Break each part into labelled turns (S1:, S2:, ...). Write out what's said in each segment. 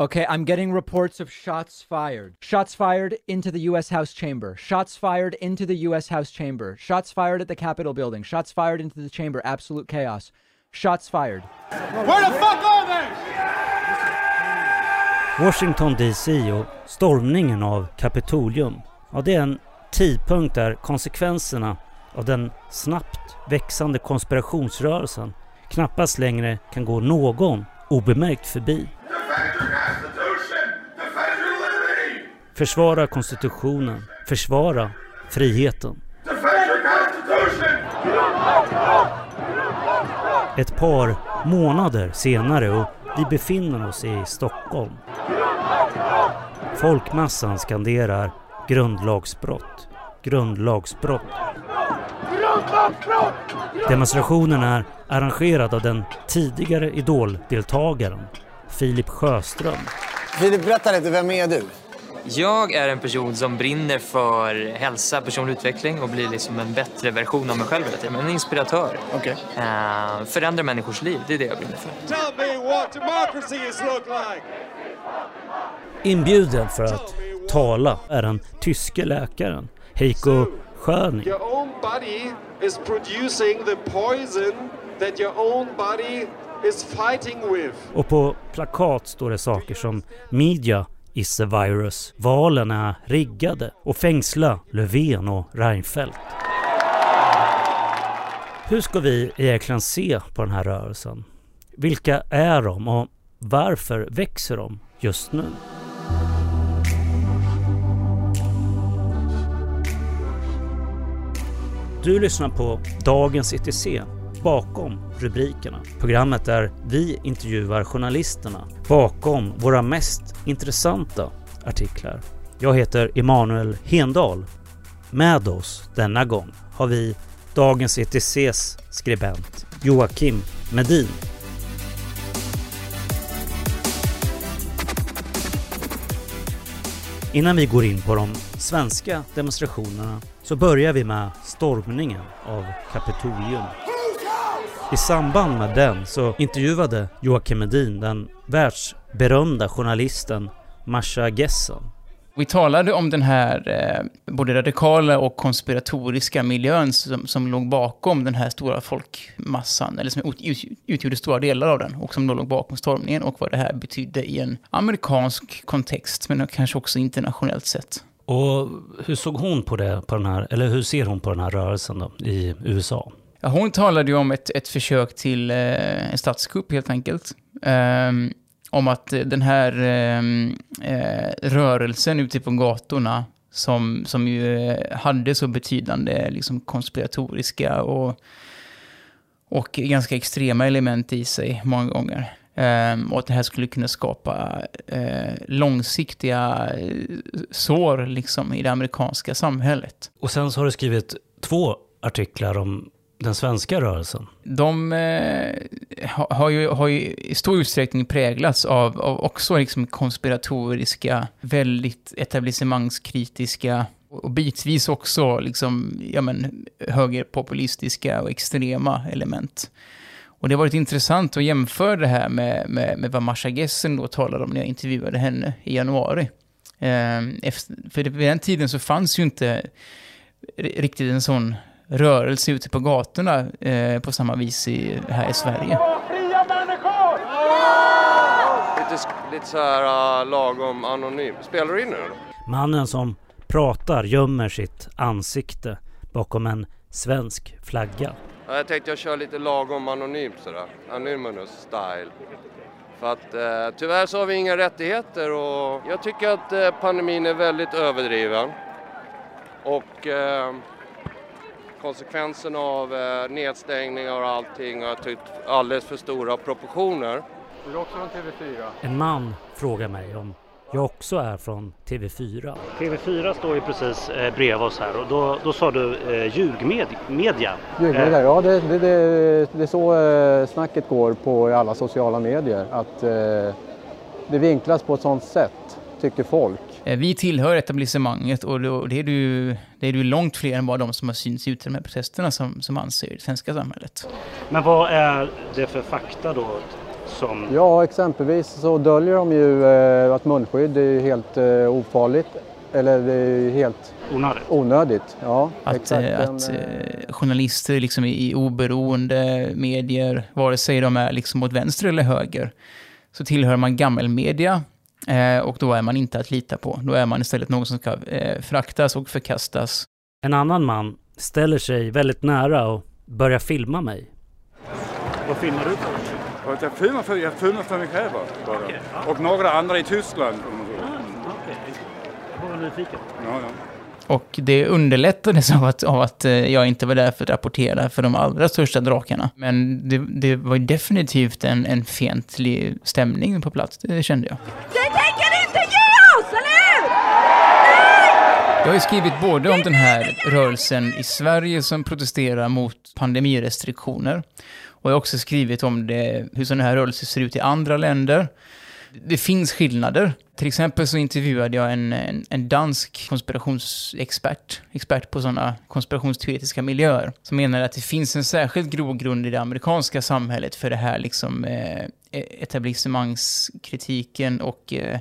S1: Okay, I'm getting reports of shots fired. Shots fired into the U.S. House chamber. Shots fired into the U.S. House chamber. Shots fired at the Capitol building. Shots fired into the chamber. Absolute chaos. Shots fired.
S2: Where the fuck are they?
S3: Washington DC och stormningen av Kapitolium. Ja, det är en tidpunkt där konsekvenserna av den snabbt växande konspirationsrörelsen knappast längre kan gå någon obemärkt förbi. Försvara konstitutionen, försvara friheten. Ett par månader senare och vi befinner oss i Stockholm. Folkmassan skanderar grundlagsbrott, grundlagsbrott. Demonstrationen är arrangerad av den tidigare idoldeltagaren Filip Sjöström.
S4: Filip, berätta lite, vem är du?
S5: Jag är en person som brinner för hälsa, personlig utveckling och blir liksom en bättre version av mig själv hela tiden. En inspiratör.
S4: Okej.
S5: Uh, förändra människors liv, det är det jag brinner för.
S2: Tell me what democracy is look like.
S3: Inbjuden för att tala är den tyske läkaren Heiko Schöning.
S2: Your own body is producing the poison that your own body.
S3: Och på plakat står det saker som Media is a virus, valen är riggade och fängsla Löfven och Reinfeldt. Hur ska vi egentligen se på den här rörelsen? Vilka är de och varför växer de just nu? Du lyssnar på Dagens ETC bakom rubrikerna. Programmet där vi intervjuar journalisterna bakom våra mest intressanta artiklar. Jag heter Emanuel Hendal. Med oss denna gång har vi Dagens ETCs skribent Joakim Medin. Innan vi går in på de svenska demonstrationerna så börjar vi med stormningen av Kapitolium. I samband med den så intervjuade Joakim Medin den världsberömda journalisten Masha Gessen.
S6: Vi talade om den här eh, både radikala och konspiratoriska miljön som, som låg bakom den här stora folkmassan, eller som ut, ut, utgjorde stora delar av den, och som då låg bakom stormningen och vad det här betydde i en amerikansk kontext, men kanske också internationellt sett.
S3: Och hur såg hon på det, på den här, eller hur ser hon på den här rörelsen då, i USA?
S6: Ja, hon talade ju om ett, ett försök till eh, en statskupp helt enkelt. Um, om att den här ehm, eh, rörelsen ute på gatorna som, som ju eh, hade så betydande liksom, konspiratoriska och, och ganska extrema element i sig många gånger. Um, och att det här skulle kunna skapa uh, långsiktiga eh, sår liksom, i det amerikanska samhället.
S3: Och sen så har du skrivit två artiklar om den svenska rörelsen?
S6: De eh, har, ju, har ju i stor utsträckning präglats av, av också liksom konspiratoriska, väldigt etablissemangskritiska och bitvis också liksom, ja men, högerpopulistiska och extrema element. Och det har varit intressant att jämföra det här med, med, med vad Marsha Gessen då talade om när jag intervjuade henne i januari. Eh, efter, för vid den tiden så fanns ju inte riktigt en sån rörelse ute på gatorna eh, på samma vis i, här i Sverige.
S7: Lite, lite så här uh, lagom anonym. Spelar du in nu?
S3: Mannen som pratar gömmer sitt ansikte bakom en svensk flagga.
S7: Ja, jag tänkte jag kör lite lagom anonymt sådär. Anonymous style. För att eh, tyvärr så har vi inga rättigheter och jag tycker att eh, pandemin är väldigt överdriven. Och eh, konsekvenserna av eh, nedstängningar och allting har tyckt alldeles för stora proportioner.
S8: Är du också från TV4?
S3: En man frågar mig om jag också är från TV4.
S9: TV4 står ju precis eh, bredvid oss här och då, då sa du eh, ljugmedia.
S8: Ljugmedia, eh. ja det, det, det, det är så eh, snacket går på alla sociala medier. Att eh, det vinklas på ett sådant sätt, tycker folk.
S6: Eh, vi tillhör etablissemanget och det är, ju, det är ju långt fler än bara de som har synts ute i de här protesterna som, som anser det svenska samhället.
S9: Men vad är det för fakta då som...
S8: Ja, exempelvis så döljer de ju eh, att munskydd är helt eh, ofarligt. Eller det är helt
S9: onödigt.
S8: onödigt. Ja,
S6: Att,
S8: exakt.
S6: att journalister liksom i, i oberoende medier, vare sig de är liksom åt vänster eller höger, så tillhör man gammelmedia eh, och då är man inte att lita på. Då är man istället någon som ska eh, fraktas och förkastas.
S3: En annan man ställer sig väldigt nära och börjar filma mig.
S9: Vad filmar du?
S10: Och jag filmar för, jag filmar för mig själv bara. Och några andra i Tyskland.
S9: Ah, okej. Jag var nyfiken.
S10: Ja, ja.
S6: Och det underlättades av att, av att eh, jag inte var där för att rapportera för de allra största drakarna. Men det, det var definitivt en, en fientlig stämning på plats, det kände jag.
S11: Ni tänker inte ge oss, eller hur?
S6: Jag har ju skrivit både om den här rörelsen i Sverige som protesterar mot pandemirestriktioner. Och jag har också skrivit om det, hur sådana här rörelser ser ut i andra länder. Det finns skillnader. Till exempel så intervjuade jag en, en, en dansk konspirationsexpert, expert på sådana konspirationsteoretiska miljöer, som menar att det finns en särskild grogrund i det amerikanska samhället för det här liksom eh, e-, etablissemangskritiken och, eh,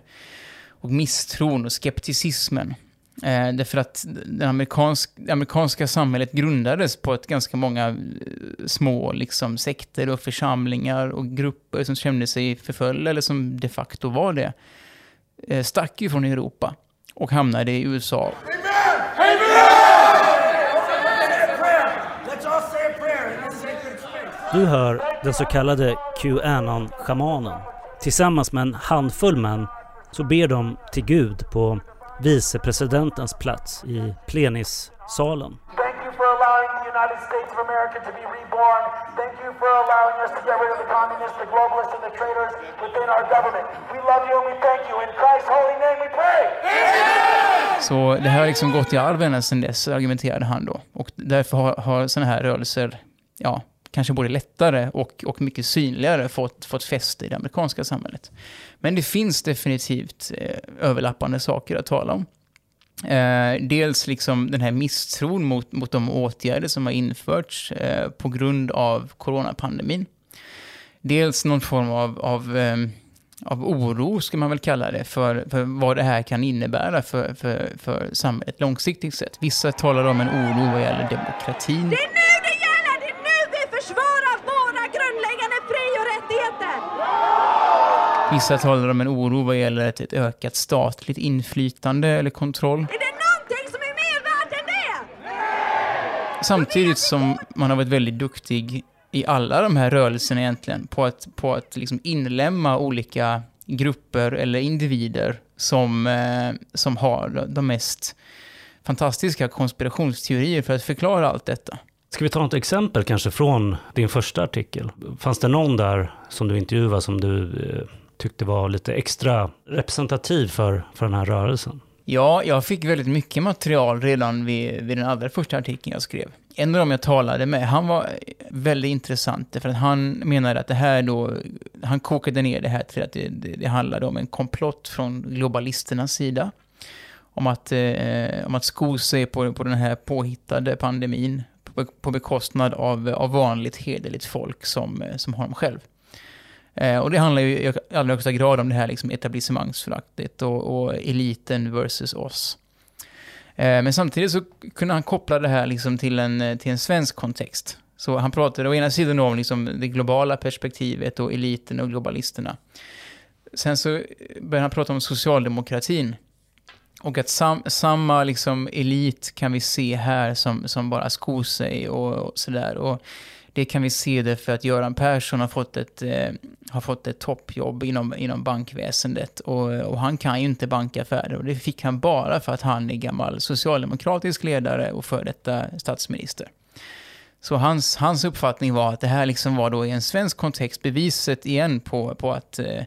S6: och misstron och skepticismen. Eh, därför att det amerikansk, amerikanska samhället grundades på ett ganska många eh, små liksom, sekter och församlingar och grupper som kände sig förföljda eller som de facto var det. Eh, stack ju från Europa och hamnade i USA.
S3: Du hör den så kallade Qanon-shamanen. Tillsammans med en handfull män så ber de till Gud på vicepresidentens plats i plenissalen.
S12: United States of America to be reborn. Thank you for allowing us to get rid of the communists, the globalists, and the traitors within our government. We love you and we thank you. In Christ's holy name we pray.
S6: Så det här har liksom gått i arv ända sedan dess, argumenterade han då. Och därför har, har sådana här rörelser, ja, kanske både lättare och, och mycket synligare fått, fått fäste i det amerikanska samhället. Men det finns definitivt eh, överlappande saker att tala om. Eh, dels liksom den här misstron mot, mot de åtgärder som har införts eh, på grund av coronapandemin. Dels någon form av, av, eh, av oro, ska man väl kalla det, för, för vad det här kan innebära för, för, för samhället långsiktigt sett. Vissa talar om en oro vad gäller demokratin.
S11: Det är nu det gäller! Det är nu vi försvarar våra grundläggande fri- och rättigheter!
S6: Vissa talar om en oro vad gäller ett, ett ökat statligt inflytande eller kontroll.
S11: Är det någonting som är mer värt än det?
S6: Samtidigt som man har varit väldigt duktig i alla de här rörelserna egentligen på att, på att liksom inlämna olika grupper eller individer som, eh, som har de mest fantastiska konspirationsteorier för att förklara allt detta.
S3: Ska vi ta något exempel kanske från din första artikel? Fanns det någon där som du intervjuade som du eh, tyckte var lite extra representativ för, för den här rörelsen?
S6: Ja, jag fick väldigt mycket material redan vid, vid den allra första artikeln jag skrev. En av dem jag talade med, han var väldigt intressant, för att han menade att det här då, han kokade ner det här till att det, det, det handlade om en komplott från globalisternas sida. Om att, eh, om att sko sig på, på den här påhittade pandemin på, på bekostnad av, av vanligt hederligt folk som, som har dem själv. Eh, och det handlar ju i allra högsta grad om det här liksom etablissemangsföraktet och, och eliten versus oss. Eh, men samtidigt så kunde han koppla det här liksom till, en, till en svensk kontext. Så han pratade å ena sidan om liksom det globala perspektivet och eliten och globalisterna. Sen så började han prata om socialdemokratin. Och att sam, samma liksom elit kan vi se här som, som bara skor sig och, och sådär. Och det kan vi se det för att Göran Persson har fått ett, eh, har fått ett toppjobb inom, inom bankväsendet. Och, och han kan ju inte bankaffärer. Och det fick han bara för att han är gammal socialdemokratisk ledare och för detta statsminister. Så hans, hans uppfattning var att det här liksom var då i en svensk kontext beviset igen på, på att eh,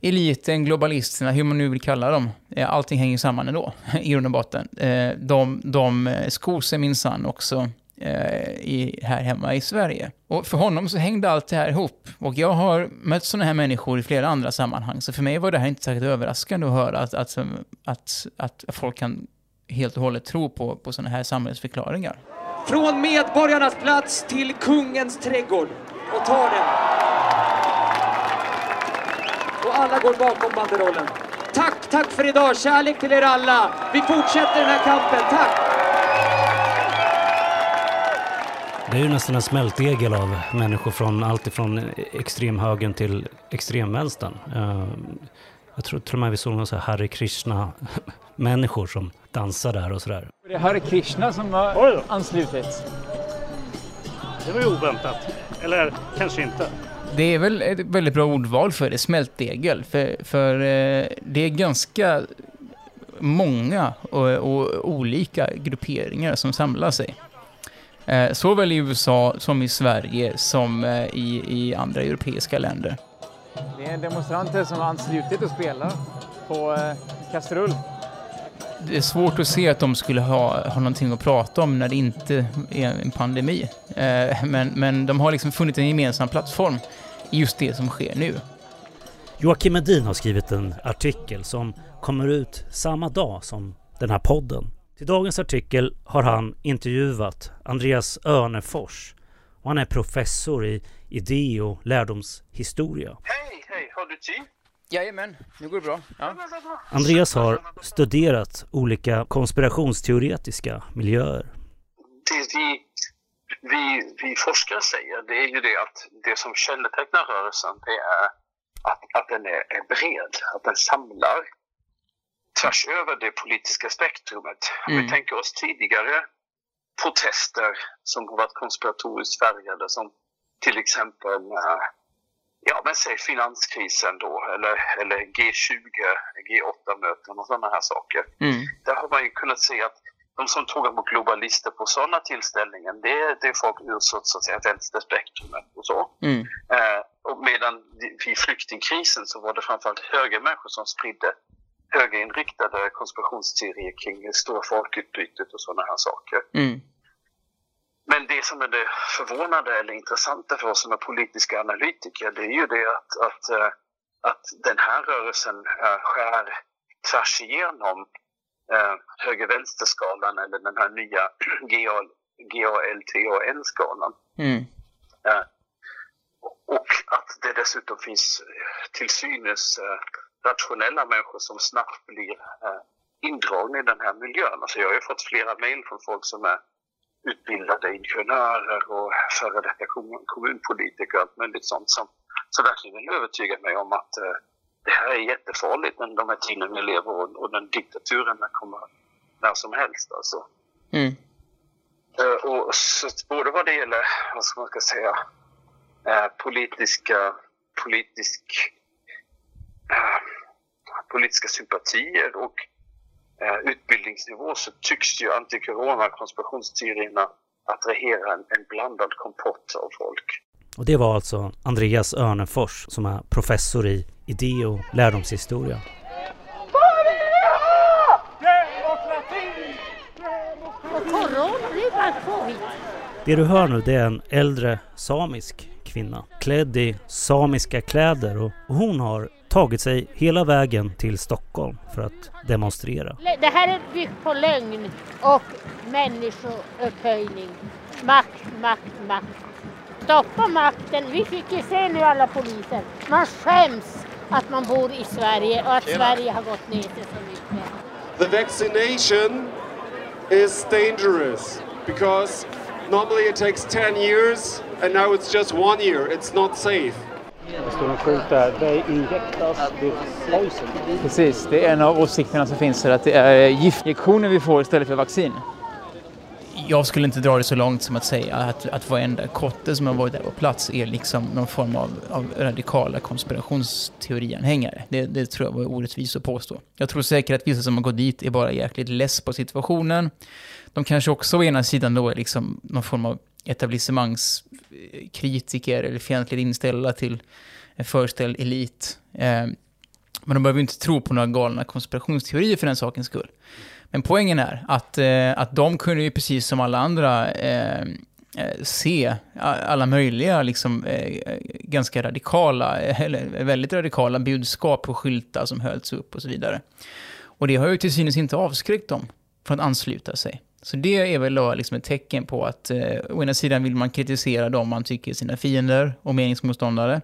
S6: eliten, globalisterna, hur man nu vill kalla dem, eh, allting hänger samman ändå i grund och botten. Eh, de, de eh, skor sig minsann också i, här hemma i Sverige. Och för honom så hängde allt det här ihop. Och jag har mött sådana här människor i flera andra sammanhang, så för mig var det här inte särskilt överraskande att höra att, att, att, att folk kan helt och hållet tro på, på sådana här samhällsförklaringar.
S13: Från medborgarnas plats till kungens trädgård och tar den. alla går bakom banderollen. Tack, tack för idag. Kärlek till er alla. Vi fortsätter den här kampen. Tack!
S3: Det är ju nästan en smältdegel av människor från allt ifrån extremhögern till extremvänstern. Eh, Jag tror till och med vi såg några så här Hare Krishna-människor som dansar där och sådär.
S14: Det är Hare Krishna som har anslutits.
S9: Det var ju oväntat. Eller kanske inte.
S6: Det är väl ett väldigt bra ordval för det, smältdegel. För, för eh, det är ganska många och, och olika grupperingar som samlar sig. Eh, såväl i USA som i Sverige som eh, i, i andra europeiska länder.
S14: Det är demonstranter som har anslutit och spelar på eh, kastrull.
S6: Det är svårt att se att de skulle ha, ha någonting att prata om när det inte är en pandemi. Eh, men, men de har liksom funnit en gemensam plattform i just det som sker nu.
S3: Joakim Edin har skrivit en artikel som kommer ut samma dag som den här podden. Till dagens artikel har han intervjuat Andreas Örnefors och han är professor i idé och lärdomshistoria.
S15: Hej, hej, har du tid?
S6: Jajamän, nu går det bra. Ja.
S3: Andreas har studerat olika konspirationsteoretiska miljöer.
S15: Det vi, vi, vi forskare säger det är ju det att det som kännetecknar rörelsen det är att, att den är, är bred, att den samlar tvärs över det politiska spektrumet. Om
S16: Mm.
S15: vi tänker oss tidigare protester som har varit konspiratoriskt färgade som till exempel eh, ja, men säg finanskrisen då eller, eller G20, G8-möten och sådana här saker.
S6: Mm.
S15: Där har man ju kunnat se att de som tog emot globalister på sådana tillställningar, det, det är folk ur så att säga vänsterspektrumet och så.
S6: Mm.
S15: Eh, och medan vid flyktingkrisen så var det framförallt högermänniskor som spridde högerinriktade konspirationsteorier kring det stora folkutbytet och sådana här saker.
S6: Mm.
S15: Men det som är det förvånande eller intressanta för oss som är politiska analytiker, det är ju det att, att, eh, att den här rörelsen eh, skär tvärs igenom eh, höger-vänster-skalan eller den här nya GALTAN-skalan.
S6: Mm.
S15: Och att det dessutom finns till synes rationella människor som snabbt blir eh, indragna i den här miljön. Alltså jag har ju fått flera mejl från folk som är utbildade ingenjörer och före detta kommun- kommunpolitiker och allt möjligt sånt som, som verkligen vill övertyga mig om att eh, det här är jättefarligt, men de här tiden vi lever och, och den diktaturen kommer när som helst. Alltså.
S6: Mm.
S15: Eh, och så både vad det gäller, vad ska man ska säga, eh, politiska, politisk, eh, politiska sympatier och eh, utbildningsnivå så tycks ju antikorona konspirationsteorierna attrahera en, en blandad kompott av folk.
S3: Och det var alltså Andreas Örnefors som är professor i idé och lärdomshistoria.
S17: Det
S3: du hör nu det är en äldre samisk kvinna klädd i samiska kläder och hon har tagit sig hela vägen till Stockholm för att demonstrera.
S17: Det här är byggt på lögn och människoupphöjning. Makt, makt, makt. Stoppa makten. Vi fick ju se nu alla poliser. Man skäms att man bor i Sverige och att
S2: Tjena.
S17: Sverige har gått ner sig så mycket.
S2: The vaccination is dangerous because normally it takes 10 years and now it's just one year. It's not safe.
S9: Det står en skylt där. They inject us with poison.
S14: Precis, det är en av åsikterna som finns här att det är giftinjektioner vi får istället för vaccin.
S6: Jag skulle inte dra det så långt som att säga att, att varenda kotte som har varit där på plats är liksom någon form av, av radikala konspirationsteorianhängare. Det, det tror jag var orättvist att påstå. Jag tror säkert att vissa som har gått dit är bara jäkligt less på situationen. De kanske också å ena sidan då är liksom någon form av etablissemangskritiker eller fientligt inställda till en föreställd elit. Eh, men de behöver ju inte tro på några galna konspirationsteorier för den sakens skull. Men poängen är att, eh, att de kunde ju precis som alla andra eh, eh se alla möjliga liksom, eh, ganska radikala, eller väldigt radikala budskap på skyltar som hölls upp och så vidare. Och det har ju till synes inte avskräckt dem från att ansluta sig. Så det är väl då liksom ett tecken på att eh, å ena sidan vill man kritisera dem man tycker är sina fiender och meningsmotståndare.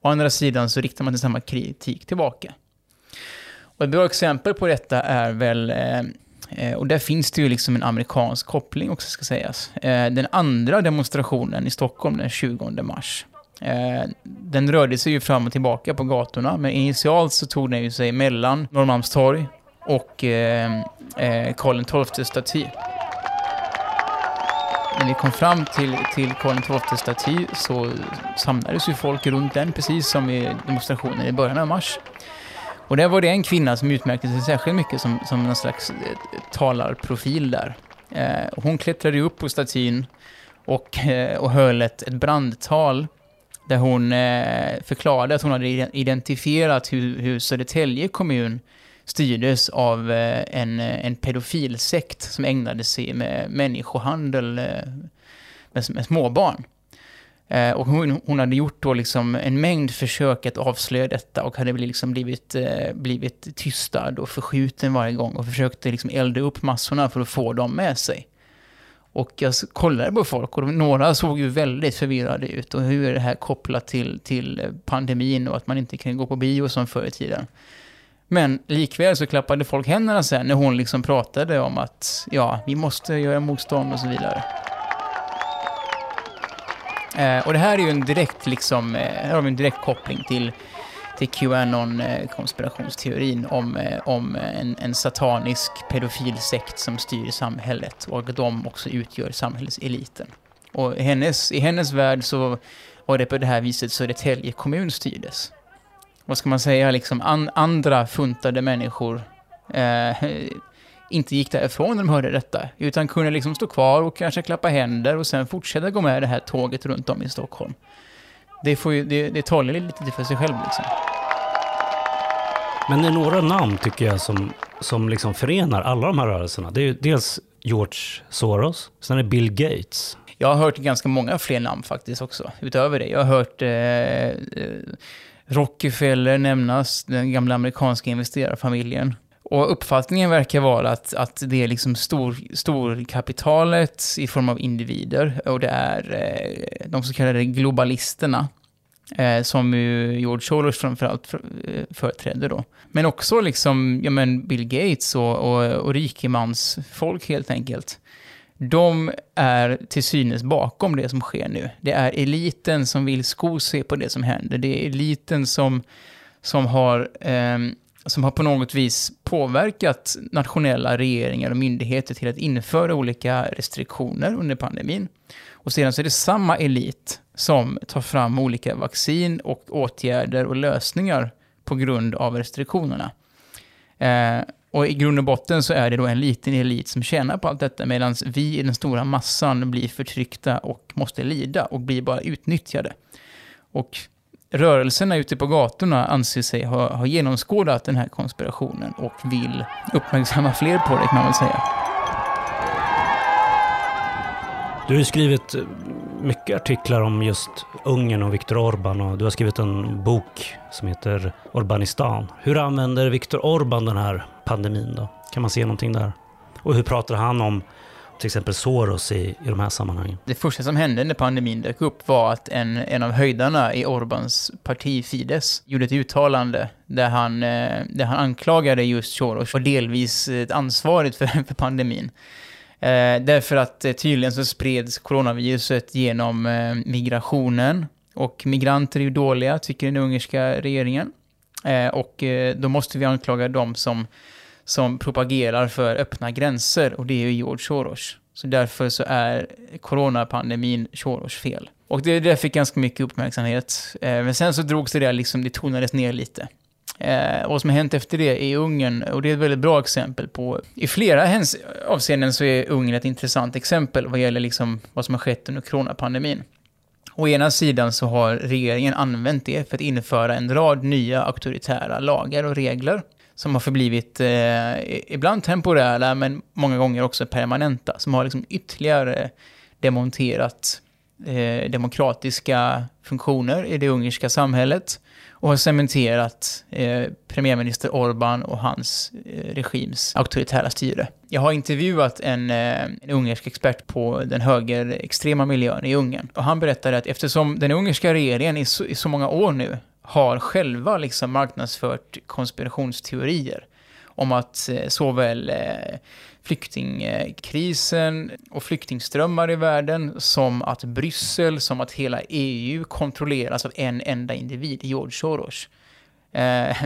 S6: Å andra sidan så riktar man inte samma kritik tillbaka. Och ett bra exempel på detta är väl, eh, eh och där finns det ju liksom en amerikansk koppling också ska sägas. Eh, den andra demonstrationen i Stockholm den 20 mars. Eh, den rörde sig ju fram och tillbaka på gatorna, men initialt så tog den ju sig mellan Norrmalmstorg och eh, eh, Karl XII-staty. När vi kom fram till, till Karl XII-staty så samlades ju folk runt den, precis som i demonstrationen i början av mars. Och där var det en kvinna som utmärkte sig särskilt mycket som, som någon slags eh, talarprofil där. Eh, hon klättrade upp på statyn och, eh, och höll ett, ett brandtal där hon eh, förklarade att hon hade identifierat hur, hur Södertälje kommun styrdes av eh, en, eh, en pedofilsekt som ägnade sig med människohandel eh, med, med småbarn. Och hon, hon, hade gjort då liksom en mängd försök att avslöja detta och hade liksom blivit, blivit tystad och förskjuten varje gång och försökte liksom elda upp massorna för att få dem med sig. Och jag kollade på folk och några såg ju väldigt förvirrade ut. Och hur är det här kopplat till, till pandemin och att man inte kan gå på bio som förr i tiden. Men likväl så klappade folk händerna sen när hon liksom pratade om att ja, vi måste göra motstånd och så vidare. Eh, och det här är ju en direkt, liksom, eh, här har vi en direkt koppling till, till Qanon-konspirationsteorin om, eh, om en, en satanisk pedofilsekt som styr samhället och de också utgör samhällseliten. Och hennes, i hennes värld så var det på det här viset Södertälje kommun styrdes. Vad ska man säga, liksom an, andra funtade människor eh, inte gick därifrån när de hörde detta, utan kunde liksom stå kvar och kanske klappa händer och sen fortsätta gå med det här tåget runt om i Stockholm. Det, får ju, det, det talar lite för sig själv liksom.
S3: Men det är några namn tycker jag som, som liksom förenar alla de här rörelserna. Det är ju dels George Soros, sen är det Bill Gates.
S6: Jag har hört ganska många fler namn faktiskt också, utöver det. Jag har hört eh, eh Rockefeller nämnas, den gamla amerikanska investerarfamiljen. Och uppfattningen verkar vara att, att det är liksom stor, storkapitalet i form av individer och det är eh, de så kallade globalisterna eh, som ju George Soros framförallt för, eh, företrädde då. Men också liksom, ja men Bill Gates och, och, och rikemansfolk helt enkelt. De är till synes bakom det som sker nu. Det är eliten som vill sko sig på det som händer. Det är eliten som, som har eh, som har på något vis påverkat nationella regeringar och myndigheter till att införa olika restriktioner under pandemin. Och sedan så är det samma elit som tar fram olika vaccin och åtgärder och lösningar på grund av restriktionerna. Eh, och i grund och botten så är det då en liten elit som tjänar på allt detta medan vi i den stora massan blir förtryckta och måste lida och blir bara utnyttjade. Och rörelserna ute på gatorna anser sig ha, ha genomskådat den här konspirationen och vill uppmärksamma fler på det kan man väl säga.
S3: Du har ju skrivit eh, mycket artiklar om just Ungern och Viktor Orbán och du har skrivit en bok som heter Orbanistan. Hur använder Viktor Orbán den här pandemin då? Kan man se någonting där? Och hur pratar han om till exempel Soros i, i de här sammanhangen?
S6: Det första som hände när pandemin dök upp var att en, en av höjdarna i Orbans parti Fides gjorde ett uttalande där han, eh, där han anklagade just Soros och delvis ansvarigt för, för pandemin. Eh, därför att eh, tydligen så spreds coronaviruset genom eh, migrationen. Och migranter är ju dåliga, tycker den ungerska regeringen. Eh, och eh, då måste vi anklaga dem som som propagerar för öppna gränser och det är ju George Soros. Så därför så är coronapandemin Soros fel. Och det, det fick ganska mycket uppmärksamhet. Eh, men sen så drogs det där liksom, det tonades ner lite. Eh, vad som har hänt efter det i Ungern, och det är ett väldigt bra exempel på... I flera avseenden så är Ungern ett intressant exempel vad gäller liksom vad som har skett under coronapandemin. Å ena sidan så har regeringen använt det för att införa en rad nya auktoritära lagar och regler som har förblivit eh, ibland temporära, men många gånger också permanenta, som har liksom ytterligare demonterat eh, demokratiska funktioner i det ungerska samhället och har cementerat eh, premiärminister Orbán och hans eh, regims auktoritära styre. Jag har intervjuat en, eh, en ungersk expert på den högerextrema miljön i Ungern och han berättade att eftersom den ungerska regeringen i så, i så många år nu har själva liksom marknadsfört konspirationsteorier om att eh, såväl eh, flyktingkrisen och flyktingströmmar i världen som att Bryssel, som att hela EU kontrolleras av en enda individ, George Soros. Eh,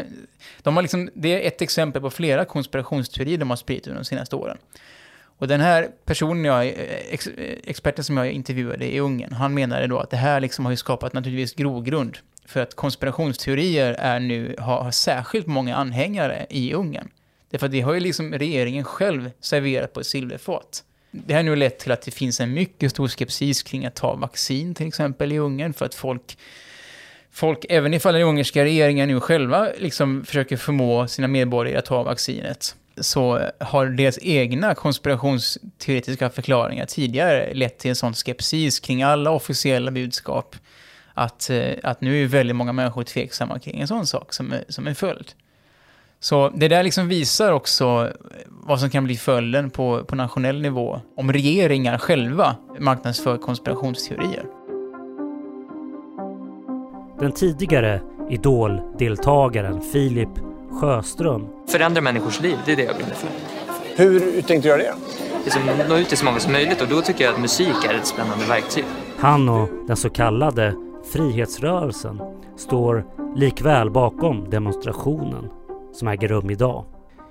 S6: de har liksom, det är ett exempel på flera konspirationsteorier de har spridit under de senaste åren. Och den här personen, jag, eh, ex, eh, experten som jag intervjuade i Ungern, han menade då att det här liksom har ju skapat naturligtvis grogrund för att konspirationsteorier är nu, har, har särskilt många anhängare i Ungern. Därför att det har ju liksom regeringen själv serverat på ett silverfat. Det har nu lett till att det finns en mycket stor skepsis kring att ta vaccin till exempel i Ungern för att folk folk, även ifall den ungerska regeringen nu själva liksom försöker förmå sina medborgare att ta vaccinet, så har deras egna konspirationsteoretiska förklaringar tidigare lett till en sån skepsis kring alla officiella budskap att, eh, att nu är väldigt många människor tveksamma kring en sån sak som, som en följd. Så det där liksom visar också vad som kan bli följden på, på nationell nivå om regeringar själva marknadsför konspirationsteorier.
S3: Den tidigare Idol-deltagaren Filip Sjöström.
S5: Förändra människors liv, det är det jag brinner för.
S4: Hur tänkte du göra det?
S5: Liksom, nå ut till så många som möjligt och då tycker jag att musik är ett spännande verktyg.
S3: Han och den så kallade frihetsrörelsen står likväl bakom demonstrationen som äger rum idag.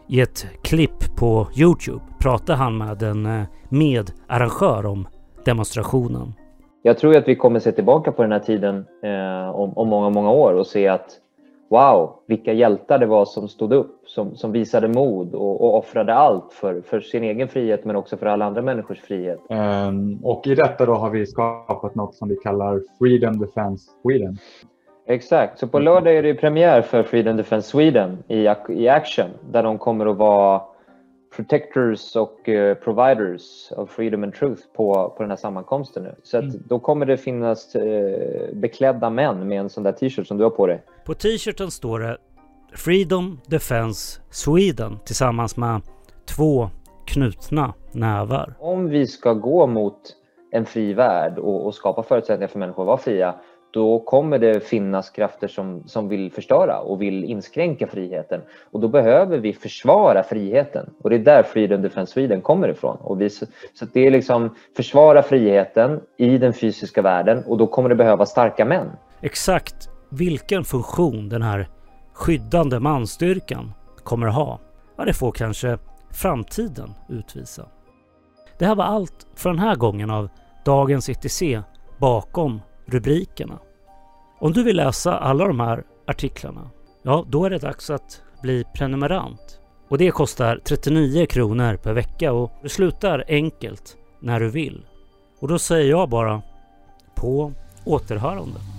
S3: I ett klipp på Youtube pratar han med en eh, medarrangör om demonstrationen.
S16: Jag tror att vi kommer se tillbaka på den här tiden eh, om, om många, många år och se att wow, vilka hjältar det var som stod upp, som, som visade mod och, och offrade allt för, för sin egen frihet men också för alla andra människors frihet.
S18: Um, och i detta då har vi skapat något som vi kallar Freedom Defense Sweden.
S16: Exakt, så på lördag är det premiär för Freedom Defense Sweden i, i action där de kommer att vara protectors och uh, providers of freedom and truth på, på den här sammankomsten nu. Så mm. då kommer det finnas uh, beklädda män med en sån där t-shirt som du har på dig.
S3: På t-shirten står det Freedom Defense Sweden tillsammans med två knutna nävar.
S16: Om vi ska gå mot en fri värld och, och skapa förutsättningar för människor att vara fria då kommer det finnas krafter som, som vill förstöra och vill inskränka friheten. Och då behöver vi försvara friheten. Och det är där Freedom Defence Sweden kommer ifrån. Och vi, så det är liksom försvara friheten i den fysiska världen och då kommer det behöva starka män.
S3: Exakt vilken funktion den här skyddande manstyrkan kommer att ha, ja det får kanske framtiden utvisa. Det här var allt för den här gången av Dagens ETC bakom rubrikerna. Om du vill läsa alla de här artiklarna, ja då är det dags att bli prenumerant. Och det kostar 39 kronor per vecka och du slutar enkelt när du vill. Och då säger jag bara på återhörande.